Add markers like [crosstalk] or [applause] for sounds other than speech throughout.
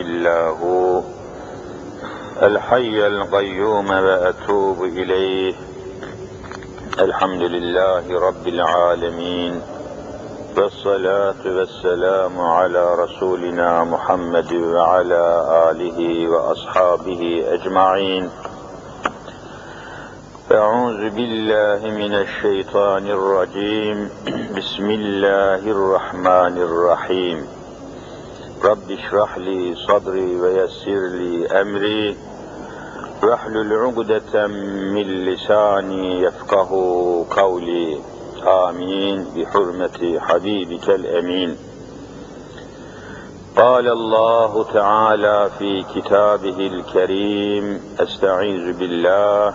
إلا هو. الحي القيوم وأتوب إليه. الحمد لله رب العالمين. والصلاة والسلام على رسولنا محمد وعلى آله وأصحابه أجمعين. أعوذ بالله من الشيطان الرجيم. بسم الله الرحمن الرحيم. رب اشرح لي صدري ويسر لي أمري. واحلل عقدة من لساني يفقه قولي. آمين. بحرمة حبيبك الأمين. قال الله تعالى في كتابه الكريم أستعيذ بالله.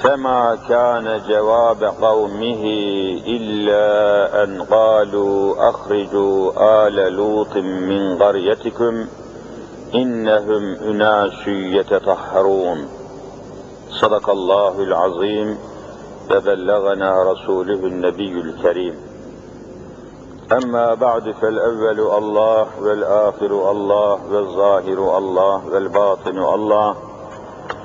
فما كان جواب قومه إلا أن قالوا أخرجوا آل لوط من قريتكم إنهم أناس يتطهرون. صدق الله العظيم. وبلغنا رسوله النبي الكريم. أما بعد فالأول الله والآخر الله والظاهر الله والباطن الله.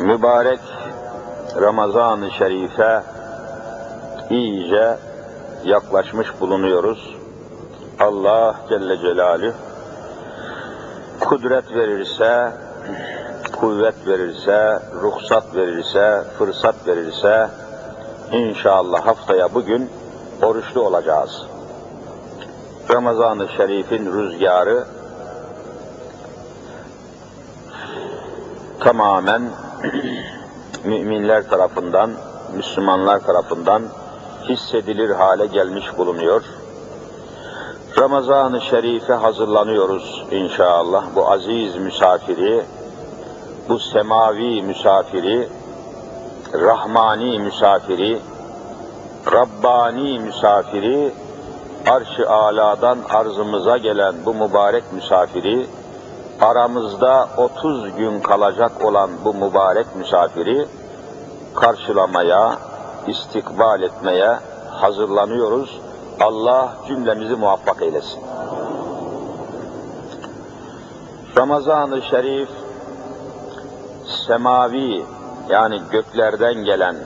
mübarek Ramazan-ı Şerif'e iyice yaklaşmış bulunuyoruz. Allah Celle Celaluhu kudret verirse, kuvvet verirse, ruhsat verirse, fırsat verirse inşallah haftaya bugün oruçlu olacağız. Ramazan-ı Şerif'in rüzgarı tamamen [coughs] müminler tarafından, Müslümanlar tarafından hissedilir hale gelmiş bulunuyor. Ramazan-ı Şerif'e hazırlanıyoruz inşallah. Bu aziz misafiri, bu semavi misafiri, rahmani misafiri, Rabbani misafiri, arş-ı aladan arzımıza gelen bu mübarek misafiri, aramızda 30 gün kalacak olan bu mübarek misafiri karşılamaya, istikbal etmeye hazırlanıyoruz. Allah cümlemizi muvaffak eylesin. Ramazan-ı Şerif semavi yani göklerden gelen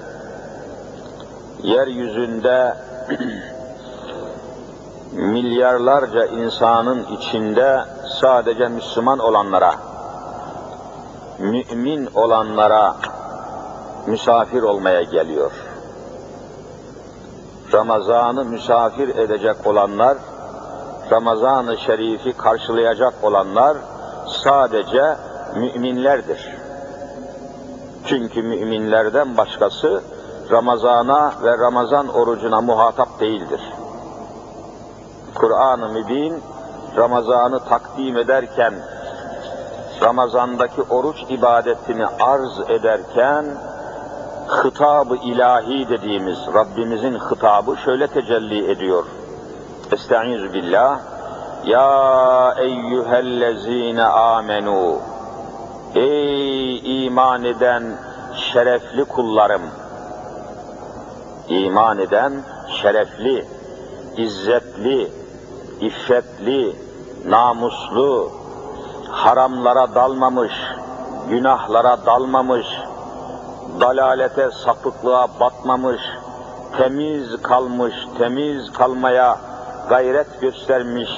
yeryüzünde [clears throat] milyarlarca insanın içinde sadece Müslüman olanlara, mümin olanlara misafir olmaya geliyor. Ramazan'ı misafir edecek olanlar, Ramazan-ı Şerif'i karşılayacak olanlar sadece müminlerdir. Çünkü müminlerden başkası Ramazan'a ve Ramazan orucuna muhatap değildir. Kur'an-ı Mübin Ramazan'ı takdim ederken, Ramazan'daki oruç ibadetini arz ederken, hıtab-ı ilahi dediğimiz Rabbimizin hitabı şöyle tecelli ediyor. Estaizu billah. Ya eyyühellezine amenu. Ey iman eden şerefli kullarım. İman eden şerefli, izzetli, iffetli, namuslu, haramlara dalmamış, günahlara dalmamış, dalalete, sapıklığa batmamış, temiz kalmış, temiz kalmaya gayret göstermiş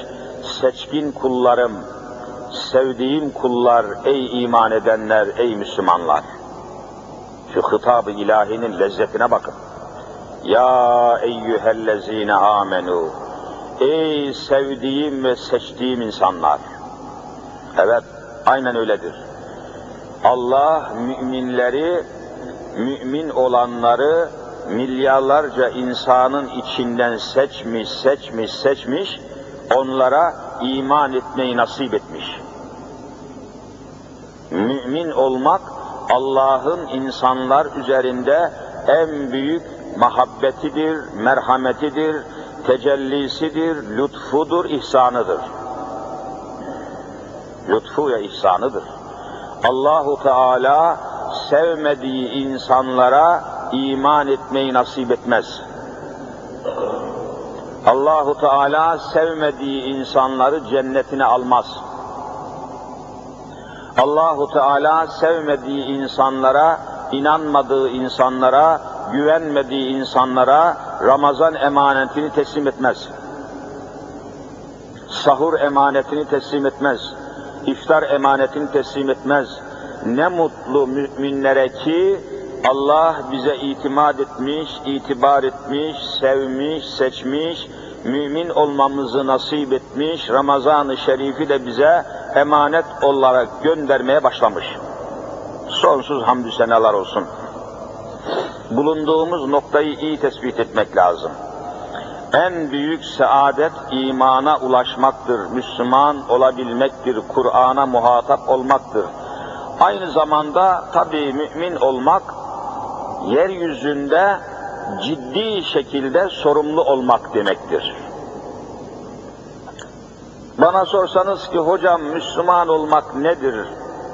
seçkin kullarım, sevdiğim kullar, ey iman edenler, ey Müslümanlar. Şu hitab-ı ilahinin lezzetine bakın. Ya eyyühellezine amenu. Ey sevdiğim ve seçtiğim insanlar. Evet, aynen öyledir. Allah müminleri, mümin olanları milyarlarca insanın içinden seçmiş, seçmiş, seçmiş, onlara iman etmeyi nasip etmiş. Mümin olmak Allah'ın insanlar üzerinde en büyük mahabbetidir, merhametidir, tecellisidir, lütfudur, ihsanıdır. Lütfu ve ihsanıdır. Allahu Teala sevmediği insanlara iman etmeyi nasip etmez. Allahu Teala sevmediği insanları cennetine almaz. Allahu Teala sevmediği insanlara, inanmadığı insanlara, güvenmediği insanlara Ramazan emanetini teslim etmez. Sahur emanetini teslim etmez. İftar emanetini teslim etmez. Ne mutlu müminlere ki Allah bize itimat etmiş, itibar etmiş, sevmiş, seçmiş, mümin olmamızı nasip etmiş, Ramazan-ı Şerif'i de bize emanet olarak göndermeye başlamış. Sonsuz hamdü senalar olsun. Bulunduğumuz noktayı iyi tespit etmek lazım. En büyük saadet imana ulaşmaktır, Müslüman olabilmektir, Kur'an'a muhatap olmaktır. Aynı zamanda tabi mümin olmak, yeryüzünde ciddi şekilde sorumlu olmak demektir. Bana sorsanız ki hocam Müslüman olmak nedir,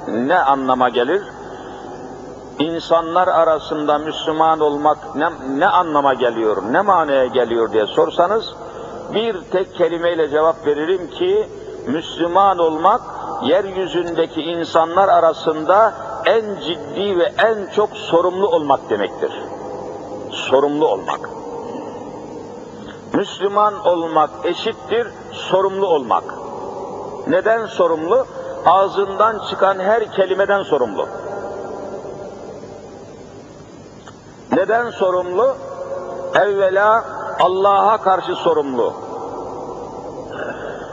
ne anlama gelir? İnsanlar arasında Müslüman olmak ne, ne anlama geliyor, ne manaya geliyor diye sorsanız, bir tek kelimeyle cevap veririm ki, Müslüman olmak, yeryüzündeki insanlar arasında en ciddi ve en çok sorumlu olmak demektir. Sorumlu olmak. Müslüman olmak eşittir sorumlu olmak. Neden sorumlu? Ağzından çıkan her kelimeden sorumlu. Neden sorumlu? Evvela Allah'a karşı sorumlu.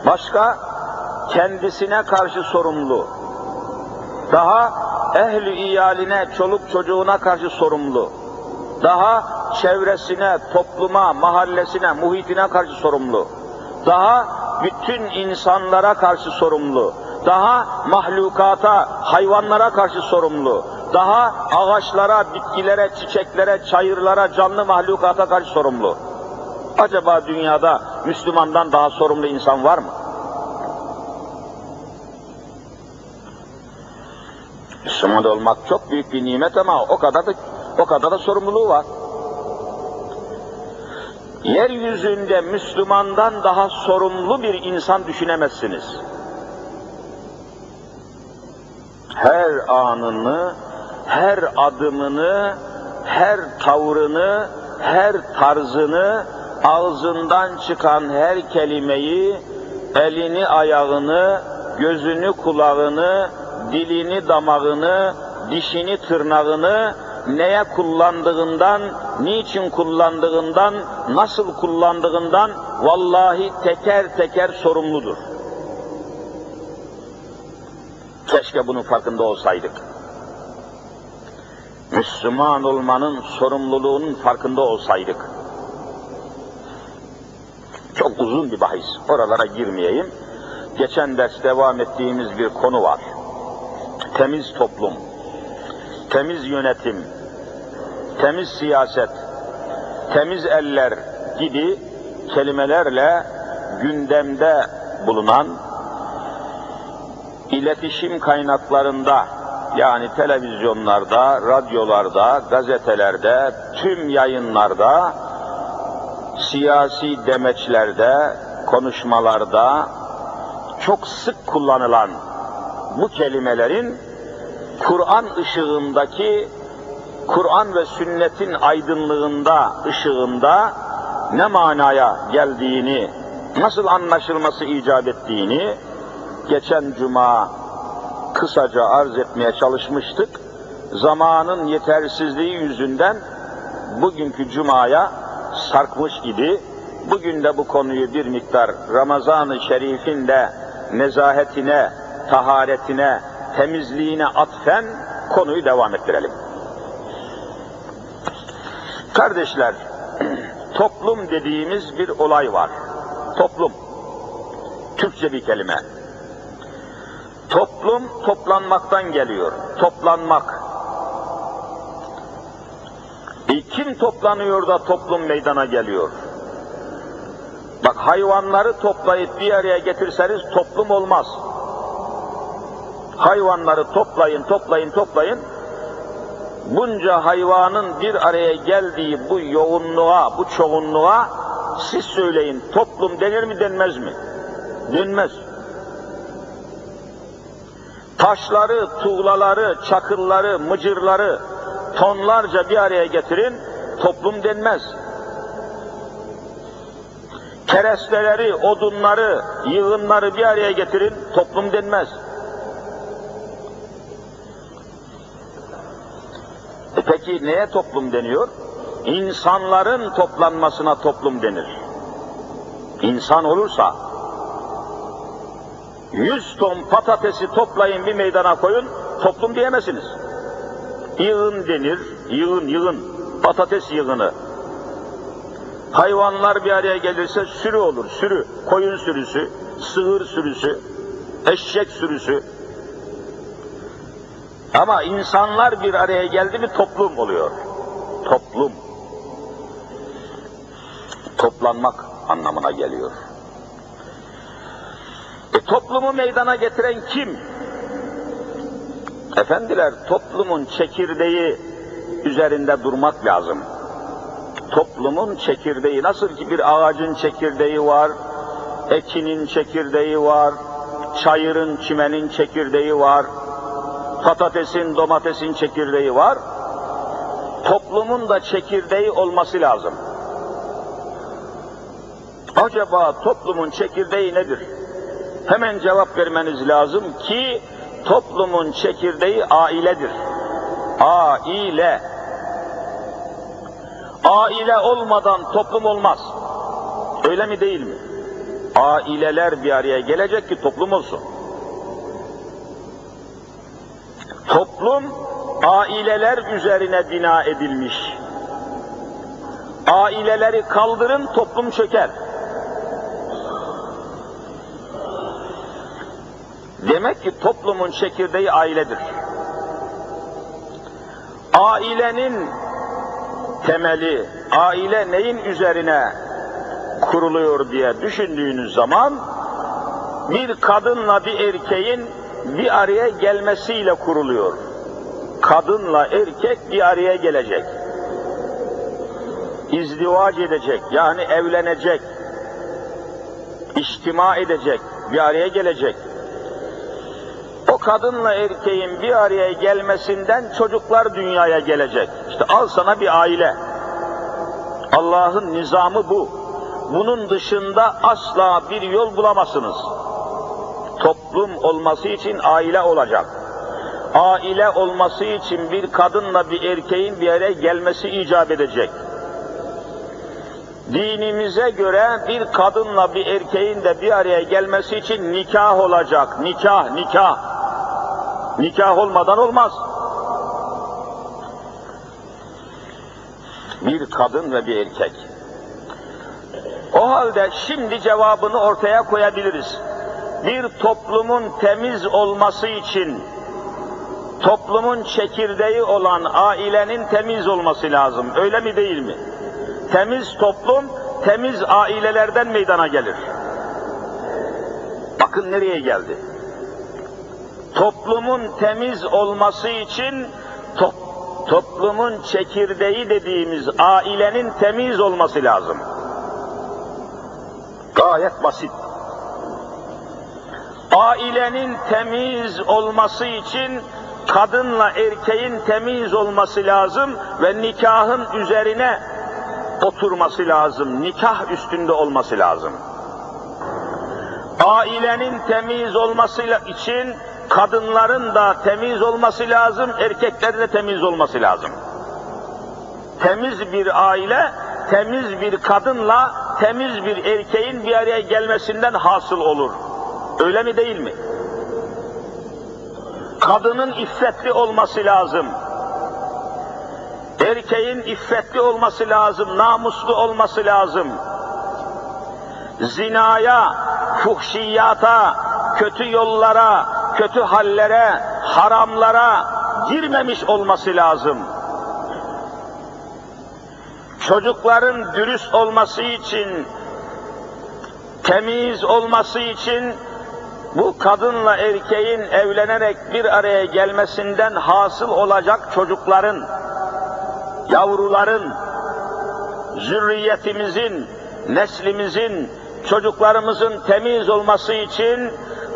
Başka kendisine karşı sorumlu. Daha ehli iyaline, çoluk çocuğuna karşı sorumlu. Daha çevresine, topluma, mahallesine, muhitine karşı sorumlu. Daha bütün insanlara karşı sorumlu. Daha mahlukata, hayvanlara karşı sorumlu. Daha ağaçlara, bitkilere, çiçeklere, çayırlara, canlı mahlukata karşı sorumlu. Acaba dünyada Müslümandan daha sorumlu insan var mı? Müslüman olmak çok büyük bir nimet ama o kadar da o kadar da sorumluluğu var. Yeryüzünde Müslümandan daha sorumlu bir insan düşünemezsiniz. Her anını, her adımını, her tavrını, her tarzını, ağzından çıkan her kelimeyi, elini, ayağını, gözünü, kulağını, dilini, damağını, dişini, tırnağını neye kullandığından, niçin kullandığından, nasıl kullandığından vallahi teker teker sorumludur. Keşke bunun farkında olsaydık. Müslüman olmanın sorumluluğunun farkında olsaydık. Çok uzun bir bahis. Oralara girmeyeyim. Geçen ders devam ettiğimiz bir konu var. Temiz toplum, temiz yönetim, temiz siyaset, temiz eller gibi kelimelerle gündemde bulunan iletişim kaynaklarında yani televizyonlarda, radyolarda, gazetelerde, tüm yayınlarda, siyasi demeçlerde, konuşmalarda çok sık kullanılan bu kelimelerin Kur'an ışığındaki, Kur'an ve sünnetin aydınlığında, ışığında ne manaya geldiğini, nasıl anlaşılması icap ettiğini geçen cuma kısaca arz etmeye çalışmıştık. Zamanın yetersizliği yüzünden bugünkü cumaya sarkmış idi. Bugün de bu konuyu bir miktar Ramazan-ı Şerif'in de nezahetine, taharetine, temizliğine atfen konuyu devam ettirelim. Kardeşler, [clears throat] toplum dediğimiz bir olay var. Toplum, Türkçe bir kelime. Toplum toplanmaktan geliyor. Toplanmak. E kim toplanıyor da toplum meydana geliyor? Bak hayvanları toplayıp bir araya getirseniz toplum olmaz. Hayvanları toplayın, toplayın, toplayın. Bunca hayvanın bir araya geldiği bu yoğunluğa, bu çoğunluğa siz söyleyin toplum denir mi denmez mi? Denmez. Taşları, tuğlaları, çakılları, mıcırları tonlarca bir araya getirin, toplum denmez. Keresteleri, odunları, yığınları bir araya getirin, toplum denmez. E peki neye toplum deniyor? İnsanların toplanmasına toplum denir. İnsan olursa, yüz ton patatesi toplayın bir meydana koyun, toplum diyemezsiniz. Yığın denir, yığın, yığın, patates yığını. Hayvanlar bir araya gelirse sürü olur, sürü. Koyun sürüsü, sığır sürüsü, eşek sürüsü. Ama insanlar bir araya geldi mi toplum oluyor. Toplum. Toplanmak anlamına geliyor. Toplumu meydana getiren kim? Efendiler toplumun çekirdeği üzerinde durmak lazım. Toplumun çekirdeği nasıl ki bir ağacın çekirdeği var, ekinin çekirdeği var, çayırın, çimenin çekirdeği var, patatesin, domatesin çekirdeği var. Toplumun da çekirdeği olması lazım. Acaba toplumun çekirdeği nedir? Hemen cevap vermeniz lazım ki toplumun çekirdeği ailedir. Aile. Aile olmadan toplum olmaz. Öyle mi değil mi? Aileler bir araya gelecek ki toplum olsun. Toplum aileler üzerine bina edilmiş. Aileleri kaldırın toplum çöker. Demek ki toplumun çekirdeği ailedir. Ailenin temeli, aile neyin üzerine kuruluyor diye düşündüğünüz zaman bir kadınla bir erkeğin bir araya gelmesiyle kuruluyor. Kadınla erkek bir araya gelecek. İzdivac edecek, yani evlenecek, içtima edecek, bir araya gelecek. Kadınla erkeğin bir araya gelmesinden çocuklar dünyaya gelecek. İşte al sana bir aile. Allah'ın nizamı bu. Bunun dışında asla bir yol bulamazsınız. Toplum olması için aile olacak. Aile olması için bir kadınla bir erkeğin bir araya gelmesi icap edecek. Dinimize göre bir kadınla bir erkeğin de bir araya gelmesi için nikah olacak. Nikah, nikah. Nikah olmadan olmaz. Bir kadın ve bir erkek. O halde şimdi cevabını ortaya koyabiliriz. Bir toplumun temiz olması için toplumun çekirdeği olan ailenin temiz olması lazım. Öyle mi değil mi? Temiz toplum, temiz ailelerden meydana gelir. Bakın nereye geldi. Toplumun temiz olması için to toplumun çekirdeği dediğimiz ailenin temiz olması lazım. Gayet basit. Ailenin temiz olması için kadınla erkeğin temiz olması lazım ve nikahın üzerine oturması lazım. Nikah üstünde olması lazım. Ailenin temiz olmasıyla için kadınların da temiz olması lazım, erkeklerin de temiz olması lazım. Temiz bir aile, temiz bir kadınla temiz bir erkeğin bir araya gelmesinden hasıl olur. Öyle mi değil mi? Kadının iffetli olması lazım. Erkeğin iffetli olması lazım, namuslu olması lazım. Zinaya, fuhşiyata, kötü yollara, kötü hallere, haramlara girmemiş olması lazım. Çocukların dürüst olması için, temiz olması için bu kadınla erkeğin evlenerek bir araya gelmesinden hasıl olacak çocukların, yavruların, zürriyetimizin, neslimizin, çocuklarımızın temiz olması için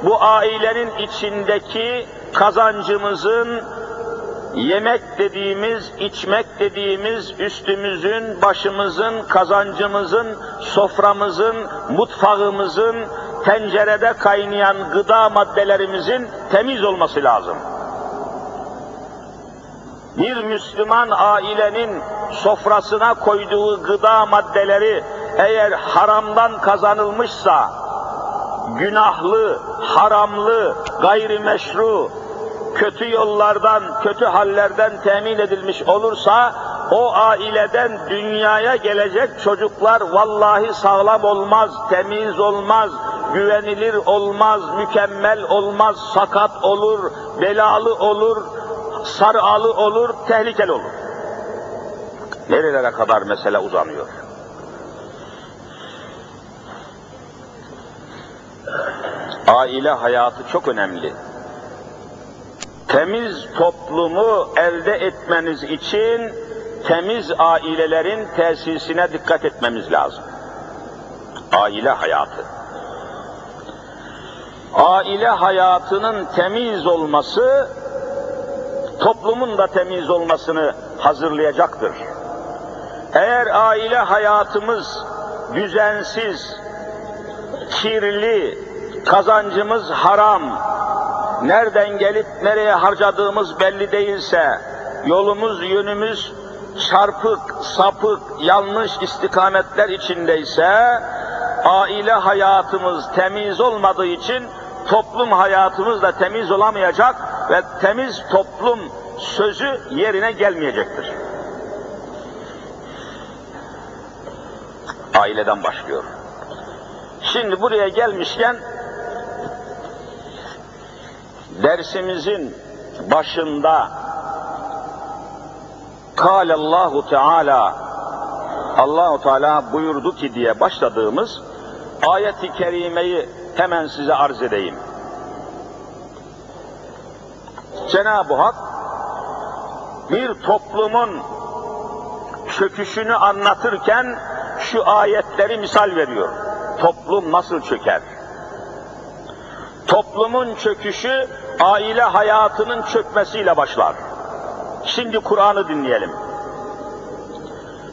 bu ailenin içindeki kazancımızın yemek dediğimiz, içmek dediğimiz üstümüzün, başımızın, kazancımızın, soframızın, mutfağımızın, tencerede kaynayan gıda maddelerimizin temiz olması lazım. Bir Müslüman ailenin sofrasına koyduğu gıda maddeleri eğer haramdan kazanılmışsa, günahlı, haramlı, gayrimeşru, kötü yollardan, kötü hallerden temin edilmiş olursa, o aileden dünyaya gelecek çocuklar vallahi sağlam olmaz, temiz olmaz, güvenilir olmaz, mükemmel olmaz, sakat olur, belalı olur, sarıalı olur, tehlikeli olur. Nerelere kadar mesele uzanıyor? Aile hayatı çok önemli. Temiz toplumu elde etmeniz için temiz ailelerin tesisine dikkat etmemiz lazım. Aile hayatı. Aile hayatının temiz olması toplumun da temiz olmasını hazırlayacaktır. Eğer aile hayatımız düzensiz, kirli, kazancımız haram, nereden gelip nereye harcadığımız belli değilse, yolumuz, yönümüz çarpık, sapık, yanlış istikametler içindeyse, aile hayatımız temiz olmadığı için toplum hayatımız da temiz olamayacak ve temiz toplum sözü yerine gelmeyecektir. Aileden başlıyor. Şimdi buraya gelmişken dersimizin başında Allahu Teala Allahu Teala buyurdu ki diye başladığımız ayeti kerimeyi hemen size arz edeyim. Cenab-ı Hak bir toplumun çöküşünü anlatırken şu ayetleri misal veriyor. Toplum nasıl çöker? Toplumun çöküşü aile hayatının çökmesiyle başlar. Şimdi Kur'an'ı dinleyelim.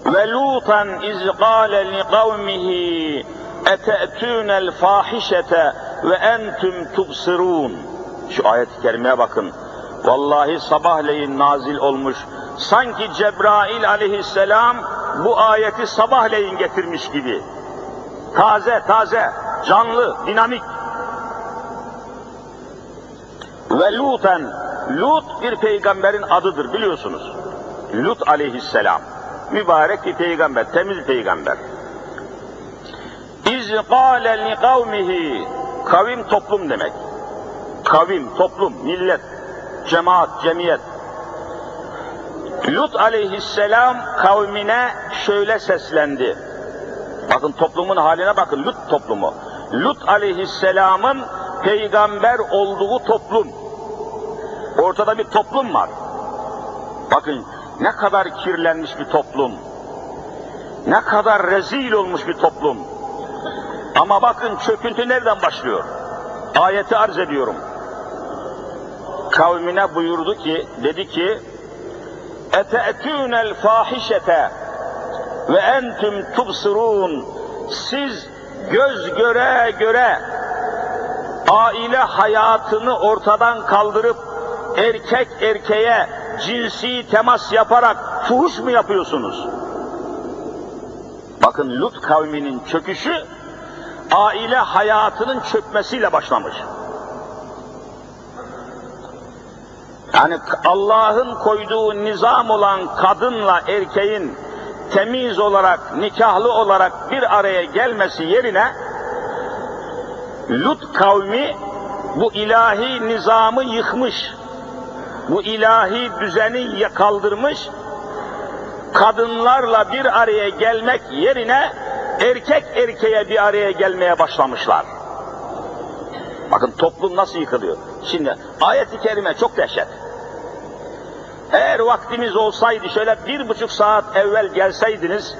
Ve Lutan iz qâle li kavmihi ete'tûnel fâhişete ve entüm tubsirûn. Şu ayet-i kerimeye bakın. Vallahi sabahleyin nazil olmuş. Sanki Cebrail aleyhisselam bu ayeti sabahleyin getirmiş gibi. Taze, taze, canlı, dinamik. Ve Luten, Lut bir peygamberin adıdır biliyorsunuz. Lut aleyhisselam. Mübarek bir peygamber, temiz bir peygamber. İz qâle li kavmihi, kavim toplum demek. Kavim, toplum, millet, cemaat, cemiyet. Lut aleyhisselam kavmine şöyle seslendi. Bakın toplumun haline bakın, Lut toplumu. Lut aleyhisselamın peygamber olduğu toplum. Ortada bir toplum var. Bakın ne kadar kirlenmiş bir toplum. Ne kadar rezil olmuş bir toplum. Ama bakın çöküntü nereden başlıyor? Ayeti arz ediyorum. Kavmine buyurdu ki, dedi ki, ete'tûnel fâhişete ve entüm tubsirûn. Siz göz göre göre aile hayatını ortadan kaldırıp erkek erkeğe cinsi temas yaparak fuhuş mu yapıyorsunuz? Bakın Lut kavminin çöküşü aile hayatının çökmesiyle başlamış. Yani Allah'ın koyduğu nizam olan kadınla erkeğin temiz olarak, nikahlı olarak bir araya gelmesi yerine Lut kavmi bu ilahi nizamı yıkmış. Bu ilahi düzeni kaldırmış. Kadınlarla bir araya gelmek yerine erkek erkeğe bir araya gelmeye başlamışlar. Bakın toplum nasıl yıkılıyor. Şimdi ayet-i kerime çok dehşet. Eğer vaktimiz olsaydı şöyle bir buçuk saat evvel gelseydiniz,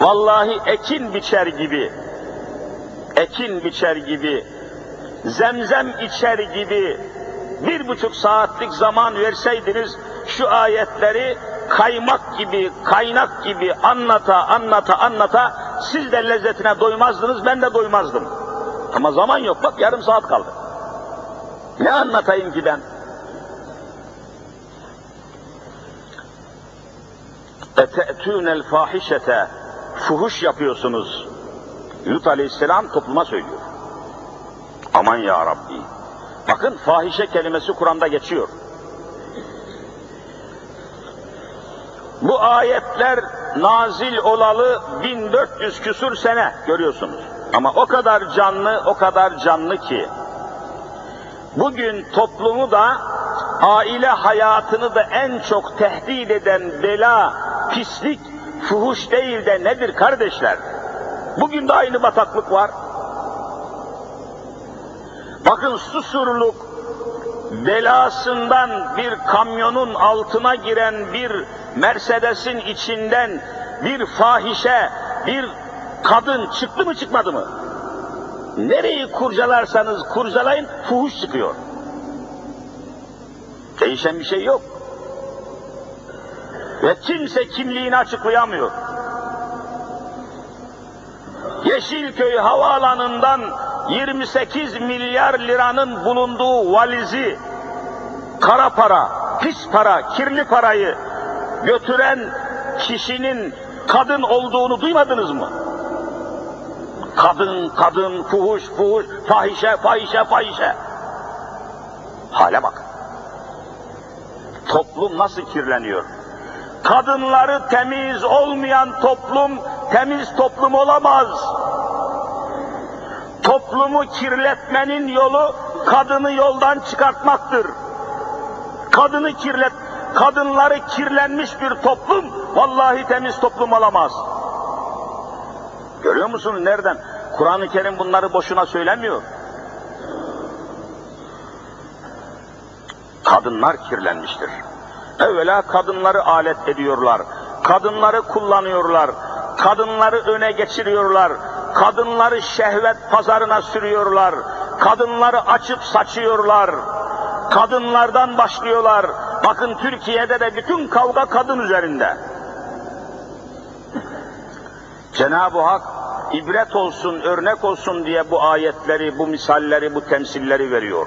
vallahi ekin biçer gibi, ekin biçer gibi, zemzem içer gibi bir buçuk saatlik zaman verseydiniz, şu ayetleri kaymak gibi, kaynak gibi anlata anlata anlata siz de lezzetine doymazdınız, ben de doymazdım. Ama zaman yok, bak yarım saat kaldı. Ne anlatayım ki ben? Ete'tûnel fahişete fuhuş yapıyorsunuz. Lut aleyhisselam topluma söylüyor. Aman ya Rabbi. Bakın fahişe kelimesi Kur'an'da geçiyor. Bu ayetler nazil olalı 1400 küsur sene görüyorsunuz. Ama o kadar canlı, o kadar canlı ki bugün toplumu da aile hayatını da en çok tehdit eden bela, pislik, fuhuş değil de nedir kardeşler? Bugün de aynı bataklık var. Bakın susurluk belasından bir kamyonun altına giren bir Mercedes'in içinden bir fahişe, bir kadın çıktı mı çıkmadı mı? Nereyi kurcalarsanız kurcalayın fuhuş çıkıyor. Değişen bir şey yok. Ve kimse kimliğini açıklayamıyor. Yeşilköy havaalanından 28 milyar liranın bulunduğu valizi, kara para, pis para, kirli parayı götüren kişinin kadın olduğunu duymadınız mı? Kadın, kadın, fuhuş, fuhuş, fahişe, fahişe, fahişe. Hale bak. Toplum nasıl kirleniyor? Kadınları temiz olmayan toplum, temiz toplum olamaz. Toplumu kirletmenin yolu, kadını yoldan çıkartmaktır. Kadını kirlet, kadınları kirlenmiş bir toplum, vallahi temiz toplum olamaz. Görüyor musunuz nereden? Kur'an-ı Kerim bunları boşuna söylemiyor. Kadınlar kirlenmiştir. Evvela kadınları alet ediyorlar. Kadınları kullanıyorlar. Kadınları öne geçiriyorlar. Kadınları şehvet pazarına sürüyorlar. Kadınları açıp saçıyorlar. Kadınlardan başlıyorlar. Bakın Türkiye'de de bütün kavga kadın üzerinde. Cenab-ı Hak ibret olsun, örnek olsun diye bu ayetleri, bu misalleri, bu temsilleri veriyor.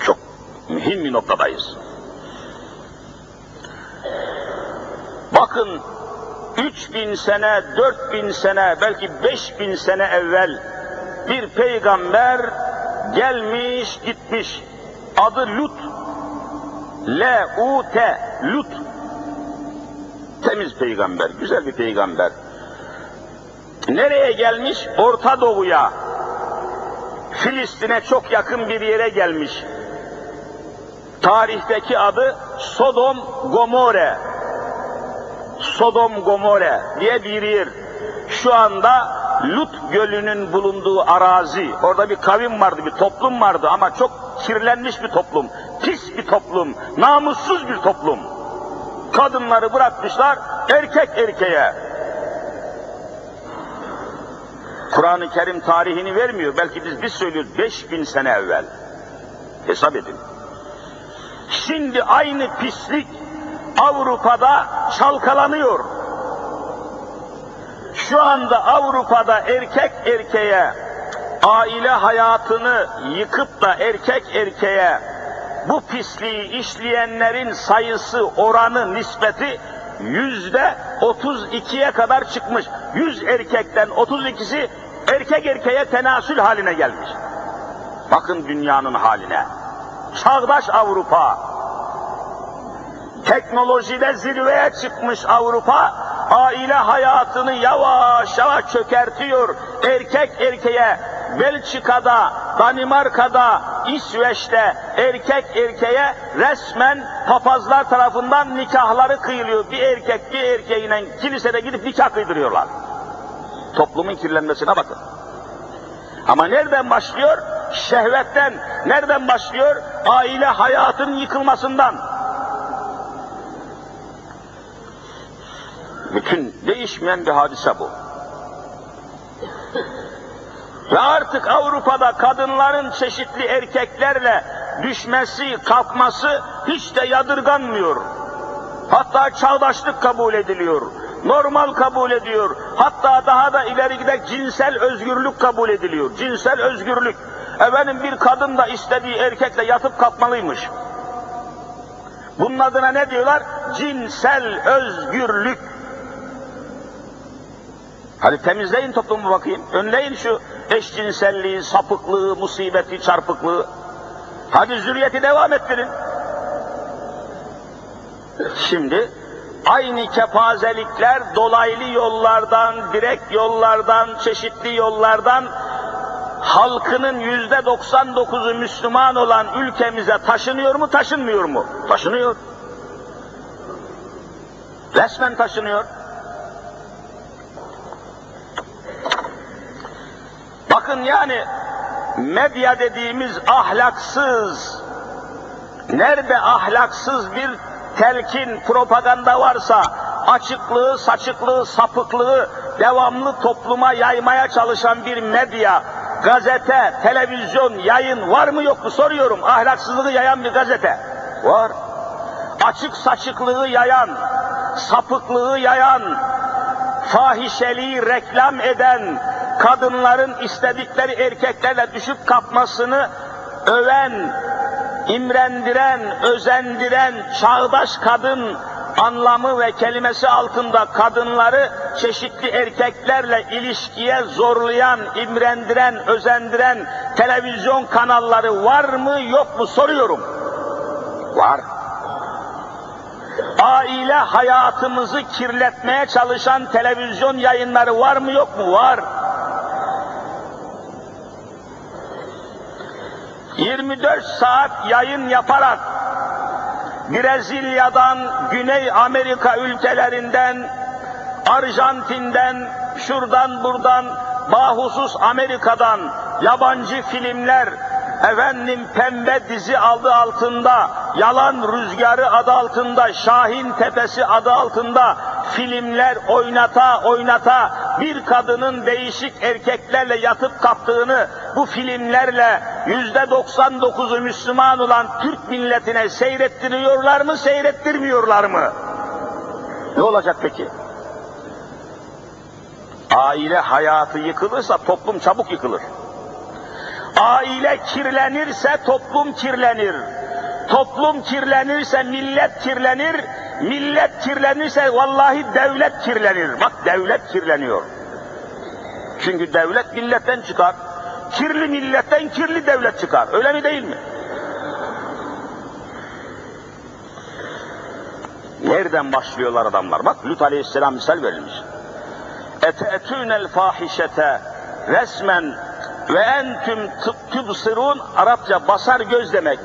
Çok mühim bir noktadayız. Bakın 3000 sene, 4000 sene, belki 5000 sene evvel bir peygamber gelmiş gitmiş. Adı Lut. L-U-T. Lut. Temiz peygamber, güzel bir peygamber. Nereye gelmiş? Orta Doğu'ya. Filistin'e çok yakın bir yere gelmiş. Tarihteki adı Sodom Gomorre. Sodom Gomorre diye bir yer. Şu anda Lut Gölü'nün bulunduğu arazi, orada bir kavim vardı, bir toplum vardı ama çok kirlenmiş bir toplum, pis bir toplum, namussuz bir toplum. Kadınları bırakmışlar erkek erkeğe. Kur'an-ı Kerim tarihini vermiyor, belki biz biz söylüyoruz 5000 sene evvel. Hesap edin. Şimdi aynı pislik Avrupa'da çalkalanıyor. Şu anda Avrupa'da erkek erkeğe aile hayatını yıkıp da erkek erkeğe bu pisliği işleyenlerin sayısı, oranı, nispeti yüzde 32'ye kadar çıkmış. 100 erkekten 32'si erkek erkeğe tenasül haline gelmiş. Bakın dünyanın haline. Çağdaş Avrupa, teknolojide zirveye çıkmış Avrupa, aile hayatını yavaş yavaş çökertiyor. Erkek erkeğe Belçika'da, Danimarka'da, İsveç'te erkek erkeğe resmen papazlar tarafından nikahları kıyılıyor. Bir erkek bir erkeğine kilisede gidip nikah kıydırıyorlar. Toplumun kirlenmesine bakın. Ama nereden başlıyor? Şehvetten. Nereden başlıyor? Aile hayatının yıkılmasından. Bütün değişmeyen bir hadise bu. Ve artık Avrupa'da kadınların çeşitli erkeklerle düşmesi, kalkması hiç de yadırganmıyor. Hatta çağdaşlık kabul ediliyor. Normal kabul ediyor. Hatta daha da ileri gidek cinsel özgürlük kabul ediliyor. Cinsel özgürlük. Efendim bir kadın da istediği erkekle yatıp kalkmalıymış. Bunun adına ne diyorlar? Cinsel özgürlük. Hadi temizleyin toplumu bakayım. Önleyin şu eşcinselliği, sapıklığı, musibeti, çarpıklığı. Hadi zürriyeti devam ettirin. Şimdi aynı kepazelikler dolaylı yollardan, direkt yollardan, çeşitli yollardan halkının yüzde 99'u Müslüman olan ülkemize taşınıyor mu, taşınmıyor mu? Taşınıyor. Resmen taşınıyor. Bakın yani medya dediğimiz ahlaksız, nerede ahlaksız bir telkin, propaganda varsa açıklığı, saçıklığı, sapıklığı devamlı topluma yaymaya çalışan bir medya, gazete, televizyon, yayın var mı yok mu soruyorum. Ahlaksızlığı yayan bir gazete. Var. Açık saçıklığı yayan, sapıklığı yayan, fahişeliği reklam eden, kadınların istedikleri erkeklerle düşüp kapmasını öven, imrendiren, özendiren çağdaş kadın anlamı ve kelimesi altında kadınları çeşitli erkeklerle ilişkiye zorlayan, imrendiren, özendiren televizyon kanalları var mı yok mu soruyorum. Var. Aile hayatımızı kirletmeye çalışan televizyon yayınları var mı yok mu? Var. 24 saat yayın yaparak Brezilya'dan, Güney Amerika ülkelerinden, Arjantin'den, şuradan buradan, bahusus Amerika'dan yabancı filmler, efendim pembe dizi adı altında, yalan rüzgarı adı altında, Şahin Tepesi adı altında filmler oynata oynata bir kadının değişik erkeklerle yatıp kalktığını bu filmlerle yüzde 99'u Müslüman olan Türk milletine seyrettiriyorlar mı, seyrettirmiyorlar mı? Ne olacak peki? Aile hayatı yıkılırsa toplum çabuk yıkılır. Aile kirlenirse toplum kirlenir. Toplum kirlenirse millet kirlenir. Millet kirlenirse vallahi devlet kirlenir. Bak devlet kirleniyor. Çünkü devlet milletten çıkar. Kirli milletten kirli devlet çıkar. Öyle mi değil mi? Nereden başlıyorlar adamlar? Bak Lut Aleyhisselam misal verilmiş. Ete'tûnel fahişete resmen ve entüm tübsirun Arapça basar göz demek.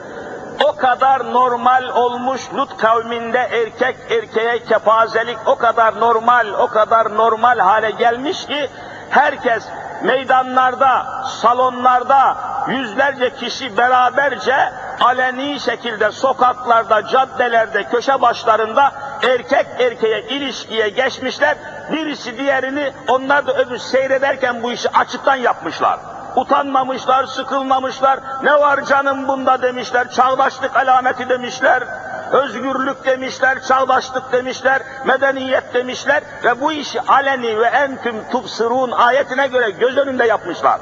O kadar normal olmuş Lut kavminde erkek erkeğe kepazelik o kadar normal, o kadar normal hale gelmiş ki herkes meydanlarda, salonlarda yüzlerce kişi beraberce aleni şekilde sokaklarda, caddelerde, köşe başlarında erkek erkeğe ilişkiye geçmişler. Birisi diğerini onlar da öbür seyrederken bu işi açıktan yapmışlar. Utanmamışlar, sıkılmamışlar. Ne var canım bunda demişler. Çağdaşlık alameti demişler. Özgürlük demişler, çağdaşlık demişler, medeniyet demişler ve bu işi aleni ve entüm tubsirun ayetine göre göz önünde yapmışlar.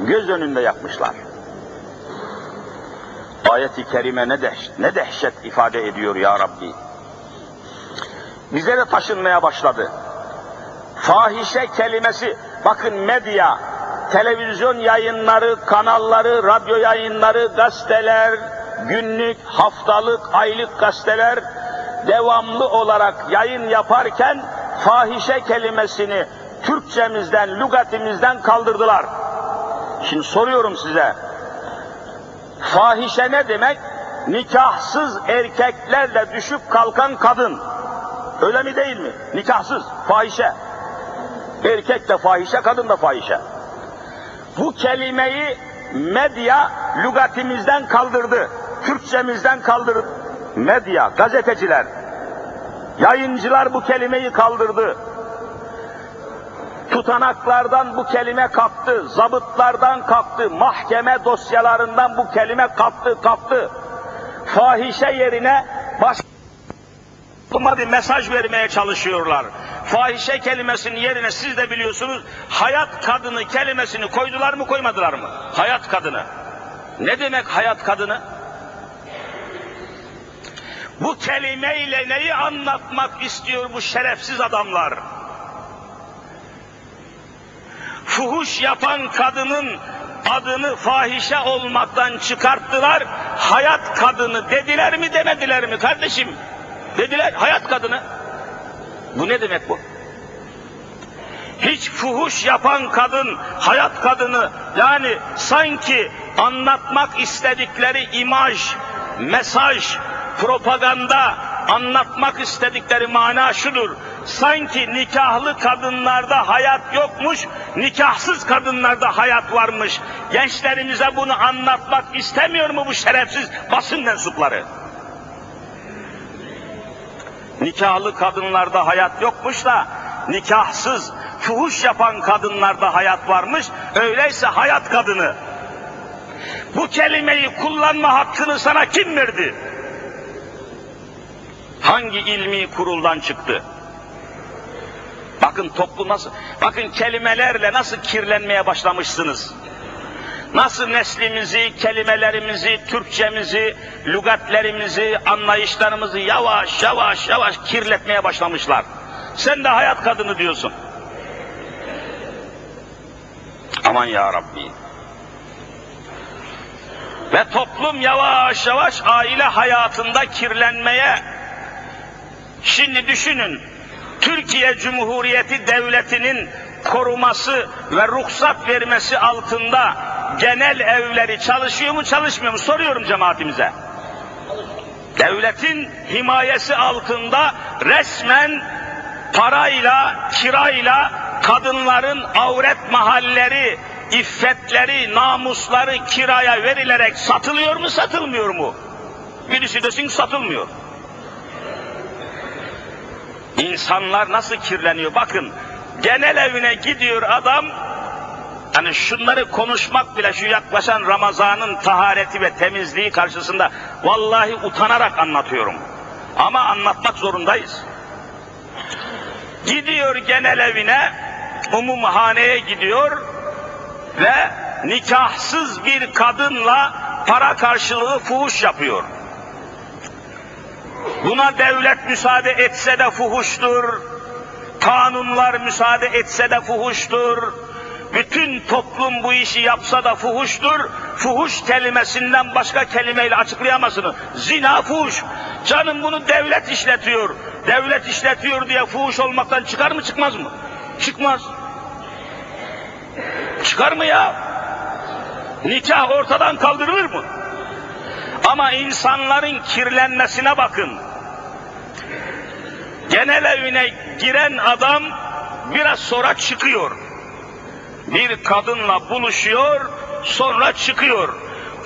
göz önünde yapmışlar. Ayet-i kerime ne dehşet, ne dehşet ifade ediyor ya Rabbi. Bize de taşınmaya başladı. Fahişe kelimesi, bakın medya, televizyon yayınları, kanalları, radyo yayınları, gazeteler, günlük, haftalık, aylık gazeteler devamlı olarak yayın yaparken fahişe kelimesini Türkçemizden, lügatimizden kaldırdılar. Şimdi soruyorum size, fahişe ne demek? Nikahsız erkeklerle düşüp kalkan kadın. Öyle mi değil mi? Nikahsız, fahişe. Erkek de fahişe, kadın da fahişe. Bu kelimeyi medya lügatimizden kaldırdı. Türkçemizden kaldırdı. Medya, gazeteciler, yayıncılar bu kelimeyi kaldırdı. Tutanaklardan bu kelime kalktı, zabıtlardan kalktı, mahkeme dosyalarından bu kelime kalktı, kalktı. Fahişe yerine başka bir mesaj vermeye çalışıyorlar. Fahişe kelimesinin yerine siz de biliyorsunuz hayat kadını kelimesini koydular mı koymadılar mı? Hayat kadını. Ne demek hayat kadını? Bu kelimeyle neyi anlatmak istiyor bu şerefsiz adamlar? Fuhuş yapan kadının adını fahişe olmaktan çıkarttılar, hayat kadını dediler mi demediler mi kardeşim? Dediler hayat kadını. Bu ne demek bu? Hiç fuhuş yapan kadın, hayat kadını yani sanki anlatmak istedikleri imaj, mesaj, propaganda anlatmak istedikleri mana şudur. Sanki nikahlı kadınlarda hayat yokmuş, nikahsız kadınlarda hayat varmış. Gençlerimize bunu anlatmak istemiyor mu bu şerefsiz basın mensupları? Nikahlı kadınlarda hayat yokmuş da nikahsız, fuhuş yapan kadınlarda hayat varmış. Öyleyse hayat kadını. Bu kelimeyi kullanma hakkını sana kim verdi? Hangi ilmi kuruldan çıktı? Bakın toplum nasıl, bakın kelimelerle nasıl kirlenmeye başlamışsınız. Nasıl neslimizi, kelimelerimizi, Türkçemizi, lügatlerimizi, anlayışlarımızı yavaş yavaş yavaş kirletmeye başlamışlar. Sen de hayat kadını diyorsun. Aman ya Rabbi. Ve toplum yavaş yavaş aile hayatında kirlenmeye Şimdi düşünün, Türkiye Cumhuriyeti Devleti'nin koruması ve ruhsat vermesi altında genel evleri çalışıyor mu çalışmıyor mu soruyorum cemaatimize. Devletin himayesi altında resmen parayla, kirayla kadınların avret mahalleri, iffetleri, namusları kiraya verilerek satılıyor mu satılmıyor mu? Birisi desin satılmıyor. İnsanlar nasıl kirleniyor? Bakın, genel evine gidiyor adam, hani şunları konuşmak bile şu yaklaşan Ramazan'ın tahareti ve temizliği karşısında vallahi utanarak anlatıyorum. Ama anlatmak zorundayız. Gidiyor genel evine, umumhaneye gidiyor ve nikahsız bir kadınla para karşılığı fuhuş yapıyor. Buna devlet müsaade etse de fuhuştur, kanunlar müsaade etse de fuhuştur, bütün toplum bu işi yapsa da fuhuştur, fuhuş kelimesinden başka kelimeyle açıklayamazsınız. Zina fuhuş. Canım bunu devlet işletiyor. Devlet işletiyor diye fuhuş olmaktan çıkar mı çıkmaz mı? Çıkmaz. Çıkar mı ya? Nikah ortadan kaldırılır mı? Ama insanların kirlenmesine bakın. Genel evine giren adam biraz sonra çıkıyor. Bir kadınla buluşuyor, sonra çıkıyor.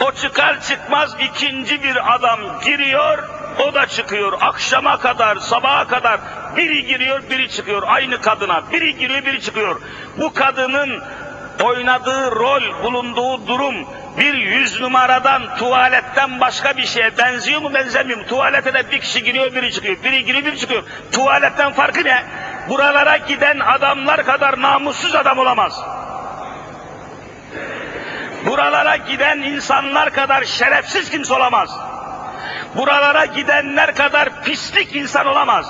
O çıkar çıkmaz ikinci bir adam giriyor, o da çıkıyor. Akşama kadar, sabaha kadar biri giriyor, biri çıkıyor. Aynı kadına. Biri giriyor, biri çıkıyor. Bu kadının oynadığı rol, bulunduğu durum bir yüz numaradan, tuvaletten başka bir şeye benziyor mu benzemiyor mu? Tuvalete de bir kişi giriyor, biri çıkıyor. Biri giriyor, biri çıkıyor. Tuvaletten farkı ne? Buralara giden adamlar kadar namussuz adam olamaz. Buralara giden insanlar kadar şerefsiz kimse olamaz. Buralara gidenler kadar pislik insan olamaz.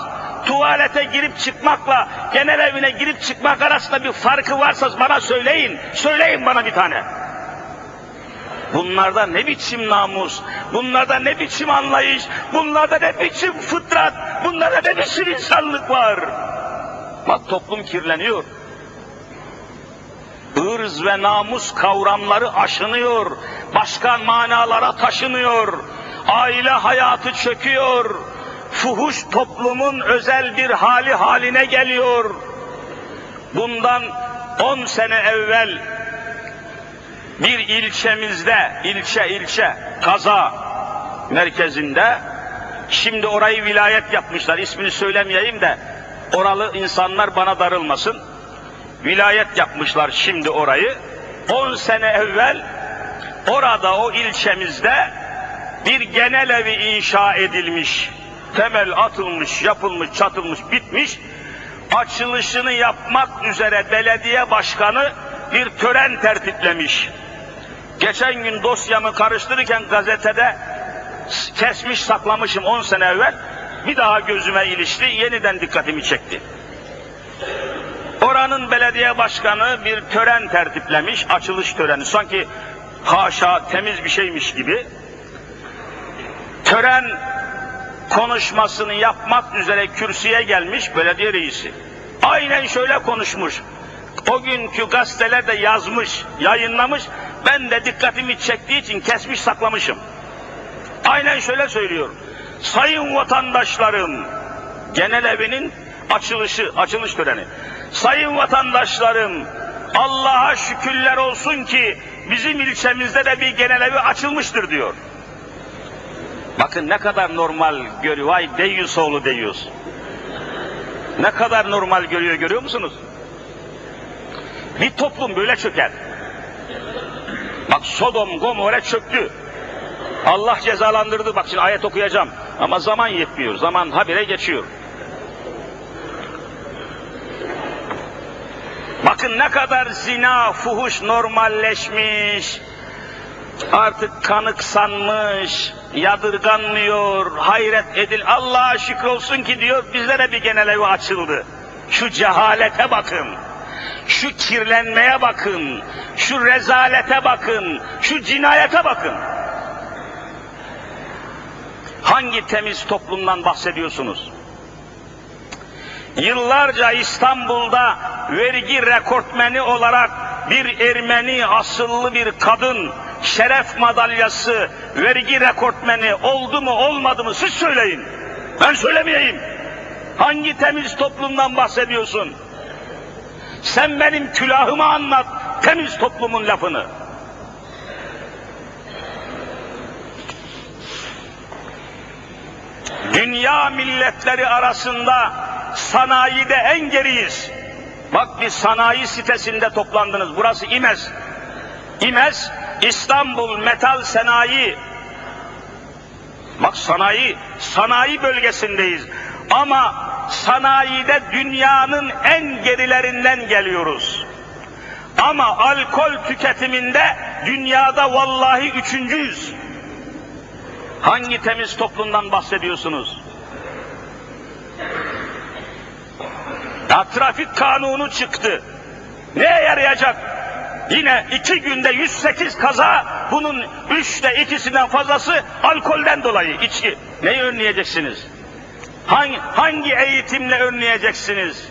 Tuvalete girip çıkmakla genel evine girip çıkmak arasında bir farkı varsa bana söyleyin. Söyleyin bana bir tane. Bunlarda ne biçim namus, bunlarda ne biçim anlayış, bunlarda ne biçim fıtrat, bunlarda ne biçim insanlık var. Bak toplum kirleniyor. Irz ve namus kavramları aşınıyor, başka manalara taşınıyor, aile hayatı çöküyor, fuhuş toplumun özel bir hali haline geliyor. Bundan on sene evvel bir ilçemizde, ilçe ilçe, kaza merkezinde, şimdi orayı vilayet yapmışlar, ismini söylemeyeyim de, oralı insanlar bana darılmasın. Vilayet yapmışlar şimdi orayı. 10 sene evvel orada o ilçemizde bir genel evi inşa edilmiş. Temel atılmış, yapılmış, çatılmış, bitmiş. Açılışını yapmak üzere belediye başkanı bir tören tertiplemiş. Geçen gün dosyamı karıştırırken gazetede kesmiş saklamışım 10 sene evvel. Bir daha gözüme ilişti, yeniden dikkatimi çekti. Oranın belediye başkanı bir tören tertiplemiş, açılış töreni. Sanki haşa temiz bir şeymiş gibi. Tören konuşmasını yapmak üzere kürsüye gelmiş belediye reisi. Aynen şöyle konuşmuş. O günkü gazeteler de yazmış, yayınlamış. Ben de dikkatimi çektiği için kesmiş saklamışım. Aynen şöyle söylüyor. Sayın vatandaşlarım, genel evinin açılışı, açılış töreni. Sayın vatandaşlarım, Allah'a şükürler olsun ki bizim ilçemizde de bir genel evi açılmıştır diyor. Bakın ne kadar normal görüyor. Vay deyyus oğlu deyyus. Ne kadar normal görüyor görüyor musunuz? Bir toplum böyle çöker. Bak Sodom Gomorre çöktü. Allah cezalandırdı. Bak şimdi ayet okuyacağım. Ama zaman yetmiyor. Zaman habire geçiyor. Bakın ne kadar zina, fuhuş normalleşmiş. Artık kanıksanmış, yadırganmıyor, hayret edil. Allah'a şükür olsun ki diyor bizlere bir genel evi açıldı. Şu cehalete bakın. Şu kirlenmeye bakın. Şu rezalete bakın. Şu cinayete bakın. Hangi temiz toplumdan bahsediyorsunuz? Yıllarca İstanbul'da vergi rekortmeni olarak bir Ermeni asıllı bir kadın şeref madalyası vergi rekortmeni oldu mu olmadı mı siz söyleyin. Ben söylemeyeyim. Hangi temiz toplumdan bahsediyorsun? Sen benim külahıma anlat temiz toplumun lafını. Dünya milletleri arasında sanayide en geriyiz. Bak bir sanayi sitesinde toplandınız. Burası İmez. İmez, İstanbul Metal Sanayi. Bak sanayi, sanayi bölgesindeyiz. Ama sanayide dünyanın en gerilerinden geliyoruz. Ama alkol tüketiminde dünyada vallahi üçüncüyüz. Hangi temiz toplumdan bahsediyorsunuz? Ya trafik kanunu çıktı. Neye yarayacak? Yine iki günde 108 kaza, bunun üçte ikisinden fazlası alkolden dolayı içki. Neyi önleyeceksiniz? Hangi, hangi eğitimle önleyeceksiniz?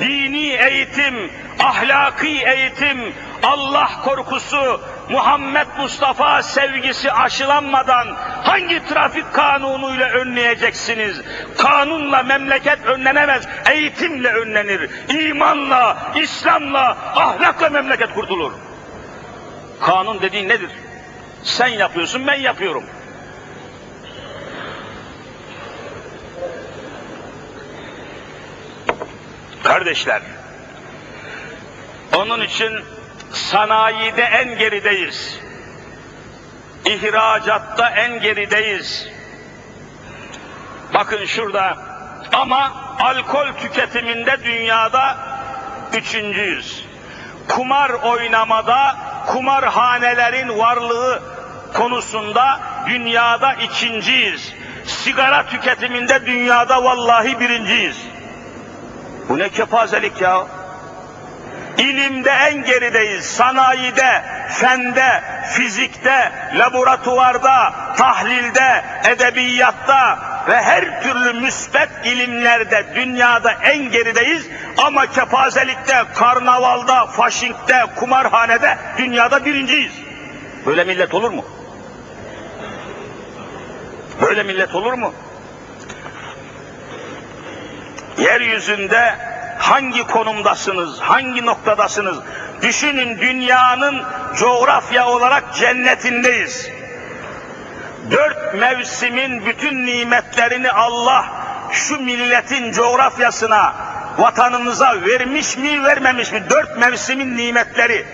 Dini eğitim, ahlaki eğitim, Allah korkusu, Muhammed Mustafa sevgisi aşılanmadan hangi trafik kanunuyla önleyeceksiniz? Kanunla memleket önlenemez, eğitimle önlenir. İmanla, İslam'la, ahlakla memleket kurtulur. Kanun dediğin nedir? Sen yapıyorsun, ben yapıyorum. Kardeşler, onun için sanayide en gerideyiz. İhracatta en gerideyiz. Bakın şurada ama alkol tüketiminde dünyada üçüncüyüz. kumar oynamada, kumarhanelerin varlığı konusunda dünyada ikinciyiz. Sigara tüketiminde dünyada vallahi birinciyiz. Bu ne kepazelik ya? İlimde en gerideyiz. Sanayide, fende, fizikte, laboratuvarda, tahlilde, edebiyatta ve her türlü müsbet ilimlerde dünyada en gerideyiz. Ama kepazelikte, karnavalda, faşinkte, kumarhanede dünyada birinciyiz. Böyle millet olur mu? Böyle millet olur mu? Yeryüzünde hangi konumdasınız, hangi noktadasınız? Düşünün dünyanın coğrafya olarak cennetindeyiz. Dört mevsimin bütün nimetlerini Allah şu milletin coğrafyasına, vatanımıza vermiş mi, vermemiş mi? Dört mevsimin nimetleri.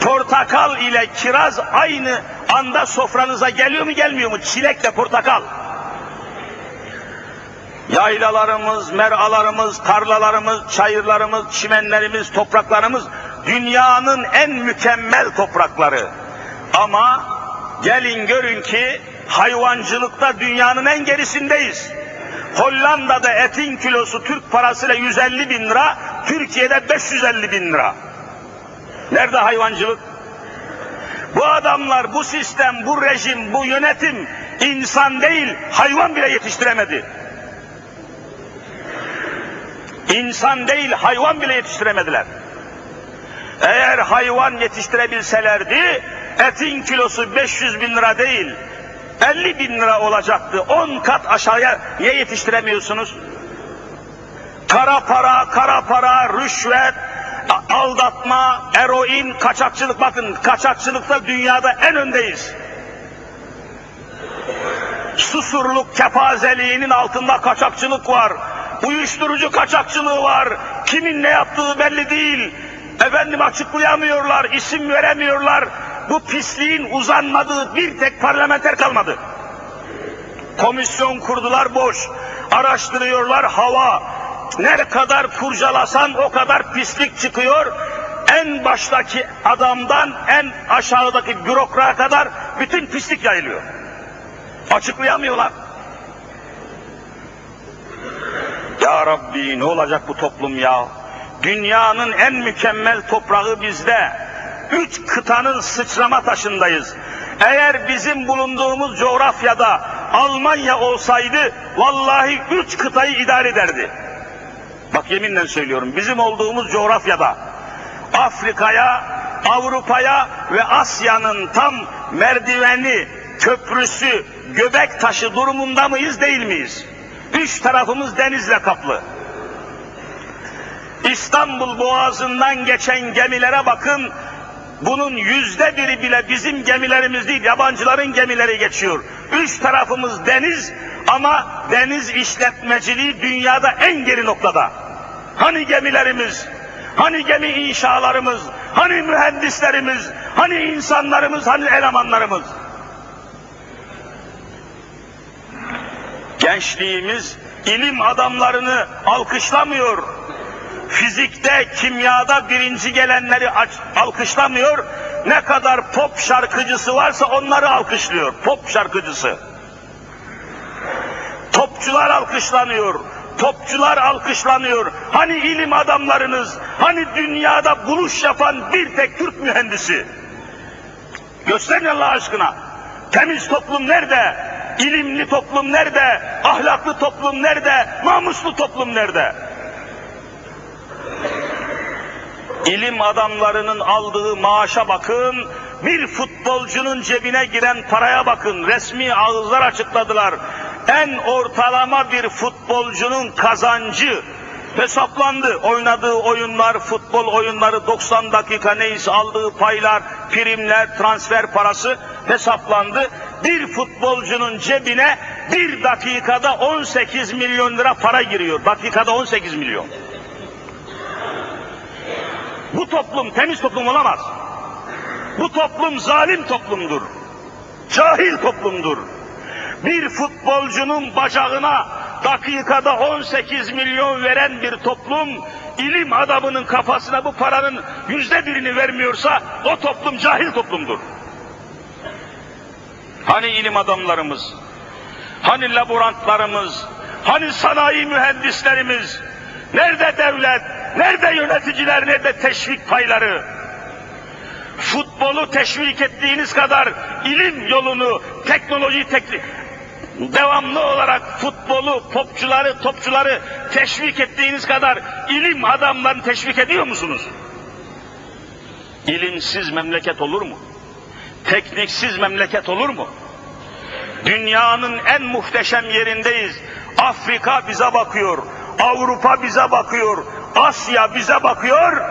Portakal ile kiraz aynı anda sofranıza geliyor mu gelmiyor mu? Çilekle portakal. Yaylalarımız, meralarımız, tarlalarımız, çayırlarımız, çimenlerimiz, topraklarımız dünyanın en mükemmel toprakları. Ama gelin görün ki hayvancılıkta dünyanın en gerisindeyiz. Hollanda'da etin kilosu Türk parasıyla 150 bin lira, Türkiye'de 550 bin lira. Nerede hayvancılık? Bu adamlar, bu sistem, bu rejim, bu yönetim insan değil, hayvan bile yetiştiremedi. İnsan değil, hayvan bile yetiştiremediler. Eğer hayvan yetiştirebilselerdi, etin kilosu 500 bin lira değil, 50 bin lira olacaktı. 10 kat aşağıya niye yetiştiremiyorsunuz? Kara para, kara para, rüşvet, aldatma, eroin, kaçakçılık. Bakın kaçakçılıkta dünyada en öndeyiz. Susurluk kepazeliğinin altında kaçakçılık var. Uyuşturucu kaçakçılığı var. Kimin ne yaptığı belli değil. Efendim açıklayamıyorlar, isim veremiyorlar. Bu pisliğin uzanmadığı bir tek parlamenter kalmadı. Komisyon kurdular boş. Araştırıyorlar hava. Ne kadar kurcalasan o kadar pislik çıkıyor. En baştaki adamdan en aşağıdaki bürokrata kadar bütün pislik yayılıyor. Açıklayamıyorlar. Ya Rabbi ne olacak bu toplum ya? Dünyanın en mükemmel toprağı bizde. Üç kıtanın sıçrama taşındayız. Eğer bizim bulunduğumuz coğrafyada Almanya olsaydı vallahi üç kıtayı idare ederdi. Bak yeminle söylüyorum bizim olduğumuz coğrafyada Afrika'ya, Avrupa'ya ve Asya'nın tam merdiveni, köprüsü, göbek taşı durumunda mıyız değil miyiz? Üç tarafımız denizle kaplı. İstanbul Boğazı'ndan geçen gemilere bakın, bunun yüzde biri bile bizim gemilerimiz değil, yabancıların gemileri geçiyor. Üç tarafımız deniz ama deniz işletmeciliği dünyada en geri noktada. Hani gemilerimiz, hani gemi inşalarımız, hani mühendislerimiz, hani insanlarımız, hani elemanlarımız. Gençliğimiz ilim adamlarını alkışlamıyor. Fizikte, kimyada birinci gelenleri alkışlamıyor. Ne kadar pop şarkıcısı varsa onları alkışlıyor. Pop şarkıcısı. Topçular alkışlanıyor. Topçular alkışlanıyor. Hani ilim adamlarınız, hani dünyada buluş yapan bir tek Türk mühendisi. Gösterin Allah aşkına. Temiz toplum nerede? İlimli toplum nerede? Ahlaklı toplum nerede? Namuslu toplum nerede? İlim adamlarının aldığı maaşa bakın, bir futbolcunun cebine giren paraya bakın. Resmi ağızlar açıkladılar. En ortalama bir futbolcunun kazancı hesaplandı. Oynadığı oyunlar, futbol oyunları 90 dakika neyse aldığı paylar, primler, transfer parası hesaplandı. Bir futbolcunun cebine bir dakikada 18 milyon lira para giriyor. Dakikada 18 milyon. Bu toplum temiz toplum olamaz. Bu toplum zalim toplumdur. Cahil toplumdur. Bir futbolcunun bacağına dakikada 18 milyon veren bir toplum ilim adamının kafasına bu paranın yüzde birini vermiyorsa o toplum cahil toplumdur. Hani ilim adamlarımız, hani laborantlarımız, hani sanayi mühendislerimiz, nerede devlet, nerede yöneticiler, nerede teşvik payları? Futbolu teşvik ettiğiniz kadar ilim yolunu, teknoloji teknik, devamlı olarak futbolu, popçuları, topçuları teşvik ettiğiniz kadar ilim adamlarını teşvik ediyor musunuz? İlimsiz memleket olur mu? Tekniksiz memleket olur mu? Dünyanın en muhteşem yerindeyiz. Afrika bize bakıyor, Avrupa bize bakıyor, Asya bize bakıyor.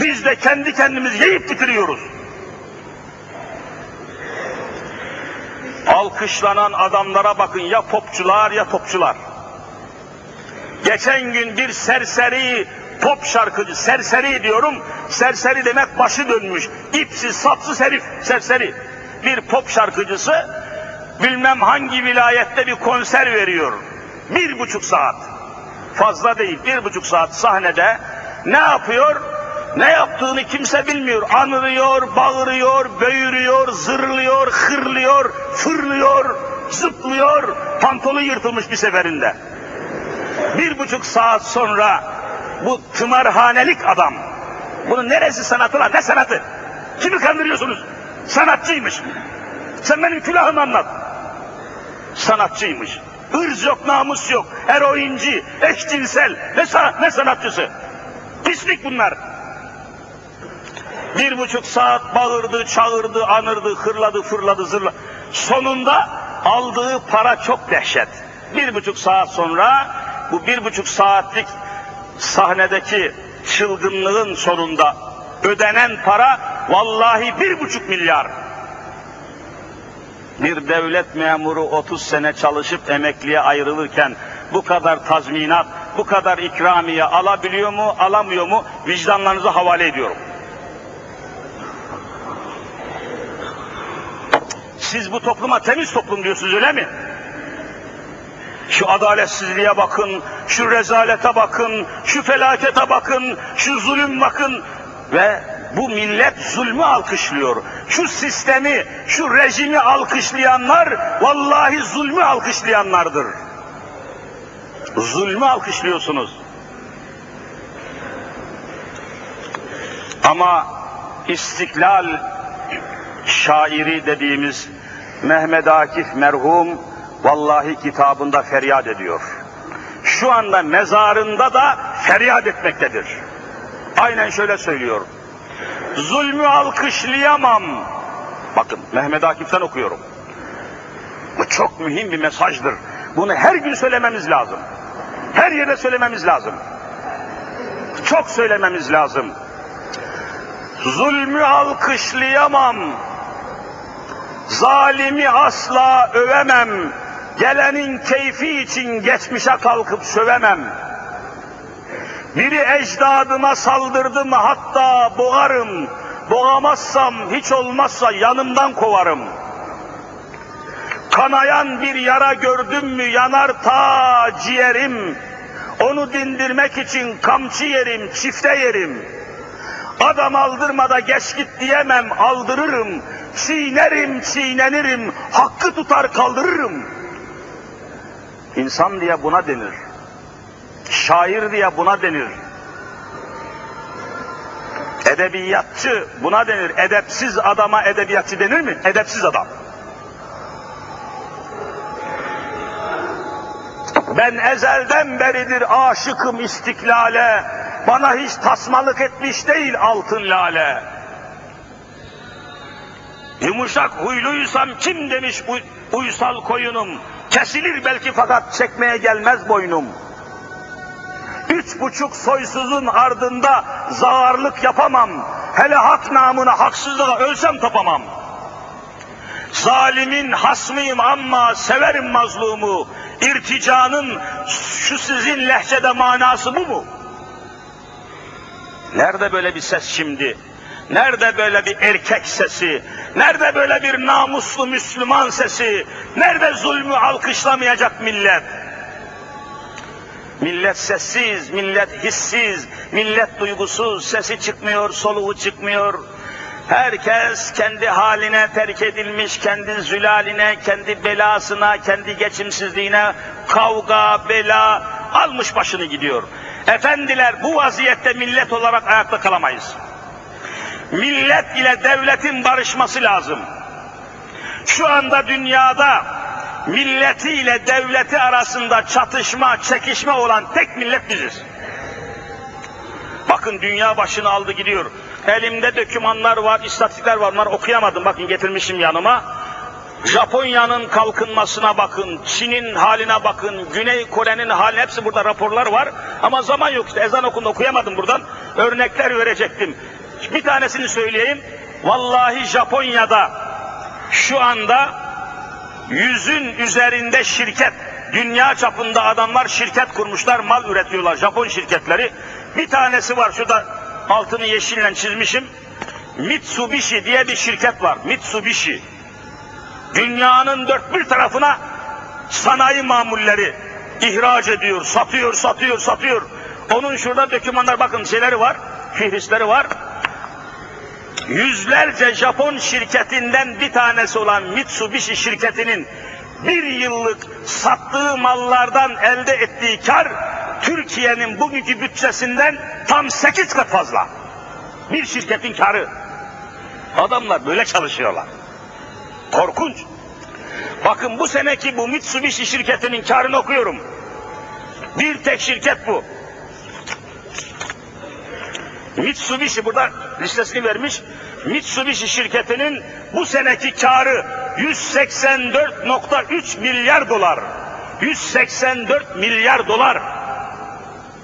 Biz de kendi kendimizi yiyip bitiriyoruz. Alkışlanan adamlara bakın ya popçular ya topçular. Geçen gün bir serseri pop şarkıcı, serseri diyorum, serseri demek başı dönmüş, ipsiz sapsız herif, serseri. Bir pop şarkıcısı bilmem hangi vilayette bir konser veriyor. Bir buçuk saat. Fazla değil, bir buçuk saat sahnede ne yapıyor? Ne yaptığını kimse bilmiyor. Anırıyor, bağırıyor, böğürüyor, zırlıyor, hırlıyor, fırlıyor, zıplıyor. Pantolu yırtılmış bir seferinde. Bir buçuk saat sonra bu tımarhanelik adam, bunun neresi sanatı lan, ne sanatı? Kimi kandırıyorsunuz? Sanatçıymış. Sen benim külahımı anlat. Sanatçıymış. Hırz yok, namus yok, eroinci, eşcinsel, ne, sanat, ne sanatçısı? Pislik bunlar. Bir buçuk saat bağırdı, çağırdı, anırdı, hırladı, fırladı, zırladı. Sonunda aldığı para çok dehşet. Bir buçuk saat sonra bu bir buçuk saatlik sahnedeki çılgınlığın sonunda ödenen para vallahi bir buçuk milyar. Bir devlet memuru 30 sene çalışıp emekliye ayrılırken bu kadar tazminat, bu kadar ikramiye alabiliyor mu, alamıyor mu vicdanlarınıza havale ediyorum. Siz bu topluma temiz toplum diyorsunuz öyle mi? Şu adaletsizliğe bakın, şu rezalete bakın, şu felakete bakın, şu zulüm bakın ve bu millet zulmü alkışlıyor. Şu sistemi, şu rejimi alkışlayanlar vallahi zulmü alkışlayanlardır. Zulmü alkışlıyorsunuz. Ama istiklal şairi dediğimiz Mehmet Akif merhum vallahi kitabında feryat ediyor. Şu anda mezarında da feryat etmektedir. Aynen şöyle söylüyor. Zulmü alkışlayamam. Bakın Mehmet Akif'ten okuyorum. Bu çok mühim bir mesajdır. Bunu her gün söylememiz lazım. Her yere söylememiz lazım. Çok söylememiz lazım. Zulmü alkışlayamam. Zalimi asla övemem. Gelenin keyfi için geçmişe kalkıp sövemem. Biri ecdadıma saldırdı mı hatta boğarım. Boğamazsam hiç olmazsa yanımdan kovarım. Kanayan bir yara gördüm mü yanar ta ciğerim. Onu dindirmek için kamçı yerim, çifte yerim. Adam aldırmada geç git diyemem, aldırırım. Çiğnerim, çiğnenirim, hakkı tutar kaldırırım. İnsan diye buna denir. Şair diye buna denir. Edebiyatçı buna denir. Edepsiz adama edebiyatçı denir mi? Edepsiz adam. Ben ezelden beridir aşıkım istiklale. Bana hiç tasmalık etmiş değil altın lale. Yumuşak huyluysam kim demiş uy- uysal koyunum. Kesilir belki fakat çekmeye gelmez boynum. Üç buçuk soysuzun ardında zağarlık yapamam. Hele hak namına haksızlığa ölsem tapamam. Zalimin hasmıyım ama severim mazlumu. İrticanın şu sizin lehçede manası bu mu? Nerede böyle bir ses şimdi? Nerede böyle bir erkek sesi? Nerede böyle bir namuslu Müslüman sesi? Nerede zulmü alkışlamayacak millet? Millet sessiz, millet hissiz, millet duygusuz, sesi çıkmıyor, soluğu çıkmıyor. Herkes kendi haline terk edilmiş, kendi zülaline, kendi belasına, kendi geçimsizliğine kavga, bela almış başını gidiyor. Efendiler bu vaziyette millet olarak ayakta kalamayız. Millet ile devletin barışması lazım. Şu anda dünyada milleti ile devleti arasında çatışma, çekişme olan tek millet biziz. Bakın dünya başını aldı gidiyor. Elimde dokümanlar var, istatistikler var. Bunları okuyamadım. Bakın getirmişim yanıma. Japonya'nın kalkınmasına bakın, Çin'in haline bakın, Güney Kore'nin haline hepsi burada raporlar var. Ama zaman yok işte ezan okundu okuyamadım buradan. Örnekler verecektim. Bir tanesini söyleyeyim. Vallahi Japonya'da şu anda yüzün üzerinde şirket, dünya çapında adamlar şirket kurmuşlar, mal üretiyorlar Japon şirketleri. Bir tanesi var şurada altını yeşille çizmişim. Mitsubishi diye bir şirket var. Mitsubishi. Dünyanın dört bir tarafına sanayi mamulleri ihraç ediyor, satıyor, satıyor, satıyor. Onun şurada dokümanlar bakın şeyleri var, fihristleri var. Yüzlerce Japon şirketinden bir tanesi olan Mitsubishi şirketinin bir yıllık sattığı mallardan elde ettiği kar Türkiye'nin bugünkü bütçesinden tam sekiz kat fazla. Bir şirketin karı. Adamlar böyle çalışıyorlar. Korkunç. Bakın bu seneki bu Mitsubishi şirketinin karını okuyorum. Bir tek şirket bu. Mitsubishi burada listesini vermiş. Mitsubishi şirketinin bu seneki karı 184.3 milyar dolar. 184 milyar dolar.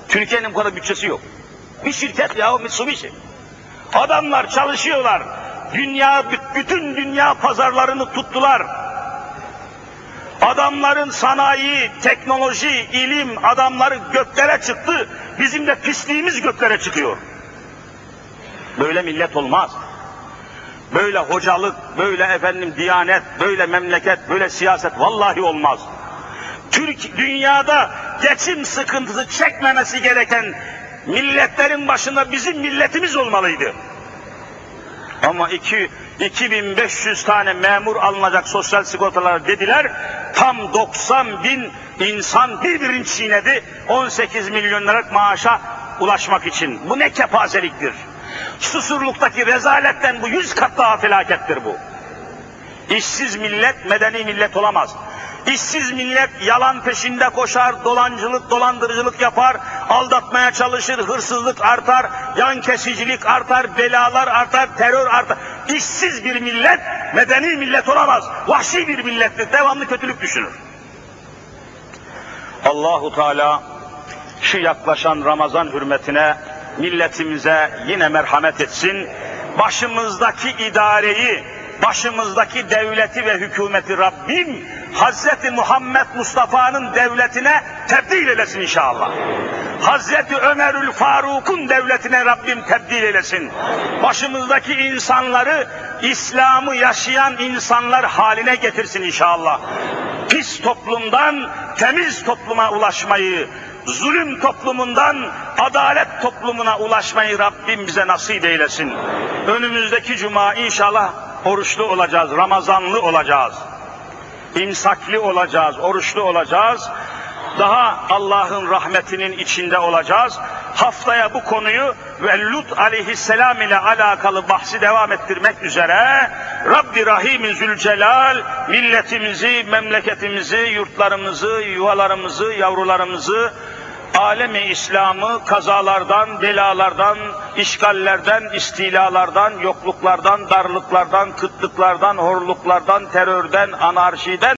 Türkiye'nin bu kadar bütçesi yok. Bir şirket ya o Mitsubishi. Adamlar çalışıyorlar. Dünya, bütün dünya pazarlarını tuttular. Adamların sanayi, teknoloji, ilim adamları göklere çıktı. Bizim de pisliğimiz göklere çıkıyor. Böyle millet olmaz. Böyle hocalık, böyle efendim diyanet, böyle memleket, böyle siyaset vallahi olmaz. Türk dünyada geçim sıkıntısı çekmemesi gereken milletlerin başında bizim milletimiz olmalıydı. Ama iki, 2500 tane memur alınacak sosyal sigortalar dediler. Tam 90 bin insan birbirini çiğnedi 18 milyon liralık maaşa ulaşmak için. Bu ne kepazeliktir. Susurluktaki rezaletten bu yüz kat daha felakettir bu. İşsiz millet medeni millet olamaz. İşsiz millet yalan peşinde koşar, dolancılık, dolandırıcılık yapar, aldatmaya çalışır, hırsızlık artar, yan kesicilik artar, belalar artar, terör artar. İşsiz bir millet medeni millet olamaz. Vahşi bir millettir, devamlı kötülük düşünür. Allahu Teala şu yaklaşan Ramazan hürmetine milletimize yine merhamet etsin. Başımızdaki idareyi, başımızdaki devleti ve hükümeti Rabbim Hazreti Muhammed Mustafa'nın devletine tebdil eylesin inşallah. Hazreti Ömerül Faruk'un devletine Rabbim tebdil eylesin. Başımızdaki insanları İslam'ı yaşayan insanlar haline getirsin inşallah. Pis toplumdan temiz topluma ulaşmayı, zulüm toplumundan adalet toplumuna ulaşmayı Rabbim bize nasip eylesin. Önümüzdeki cuma inşallah oruçlu olacağız, Ramazanlı olacağız. İmsakli olacağız, oruçlu olacağız. Daha Allah'ın rahmetinin içinde olacağız. Haftaya bu konuyu ve Lut aleyhisselam ile alakalı bahsi devam ettirmek üzere Rabbi Rahim Zülcelal milletimizi, memleketimizi, yurtlarımızı, yuvalarımızı, yavrularımızı alemi İslam'ı kazalardan, belalardan, işgallerden, istilalardan, yokluklardan, darlıklardan, kıtlıklardan, horluklardan, terörden, anarşiden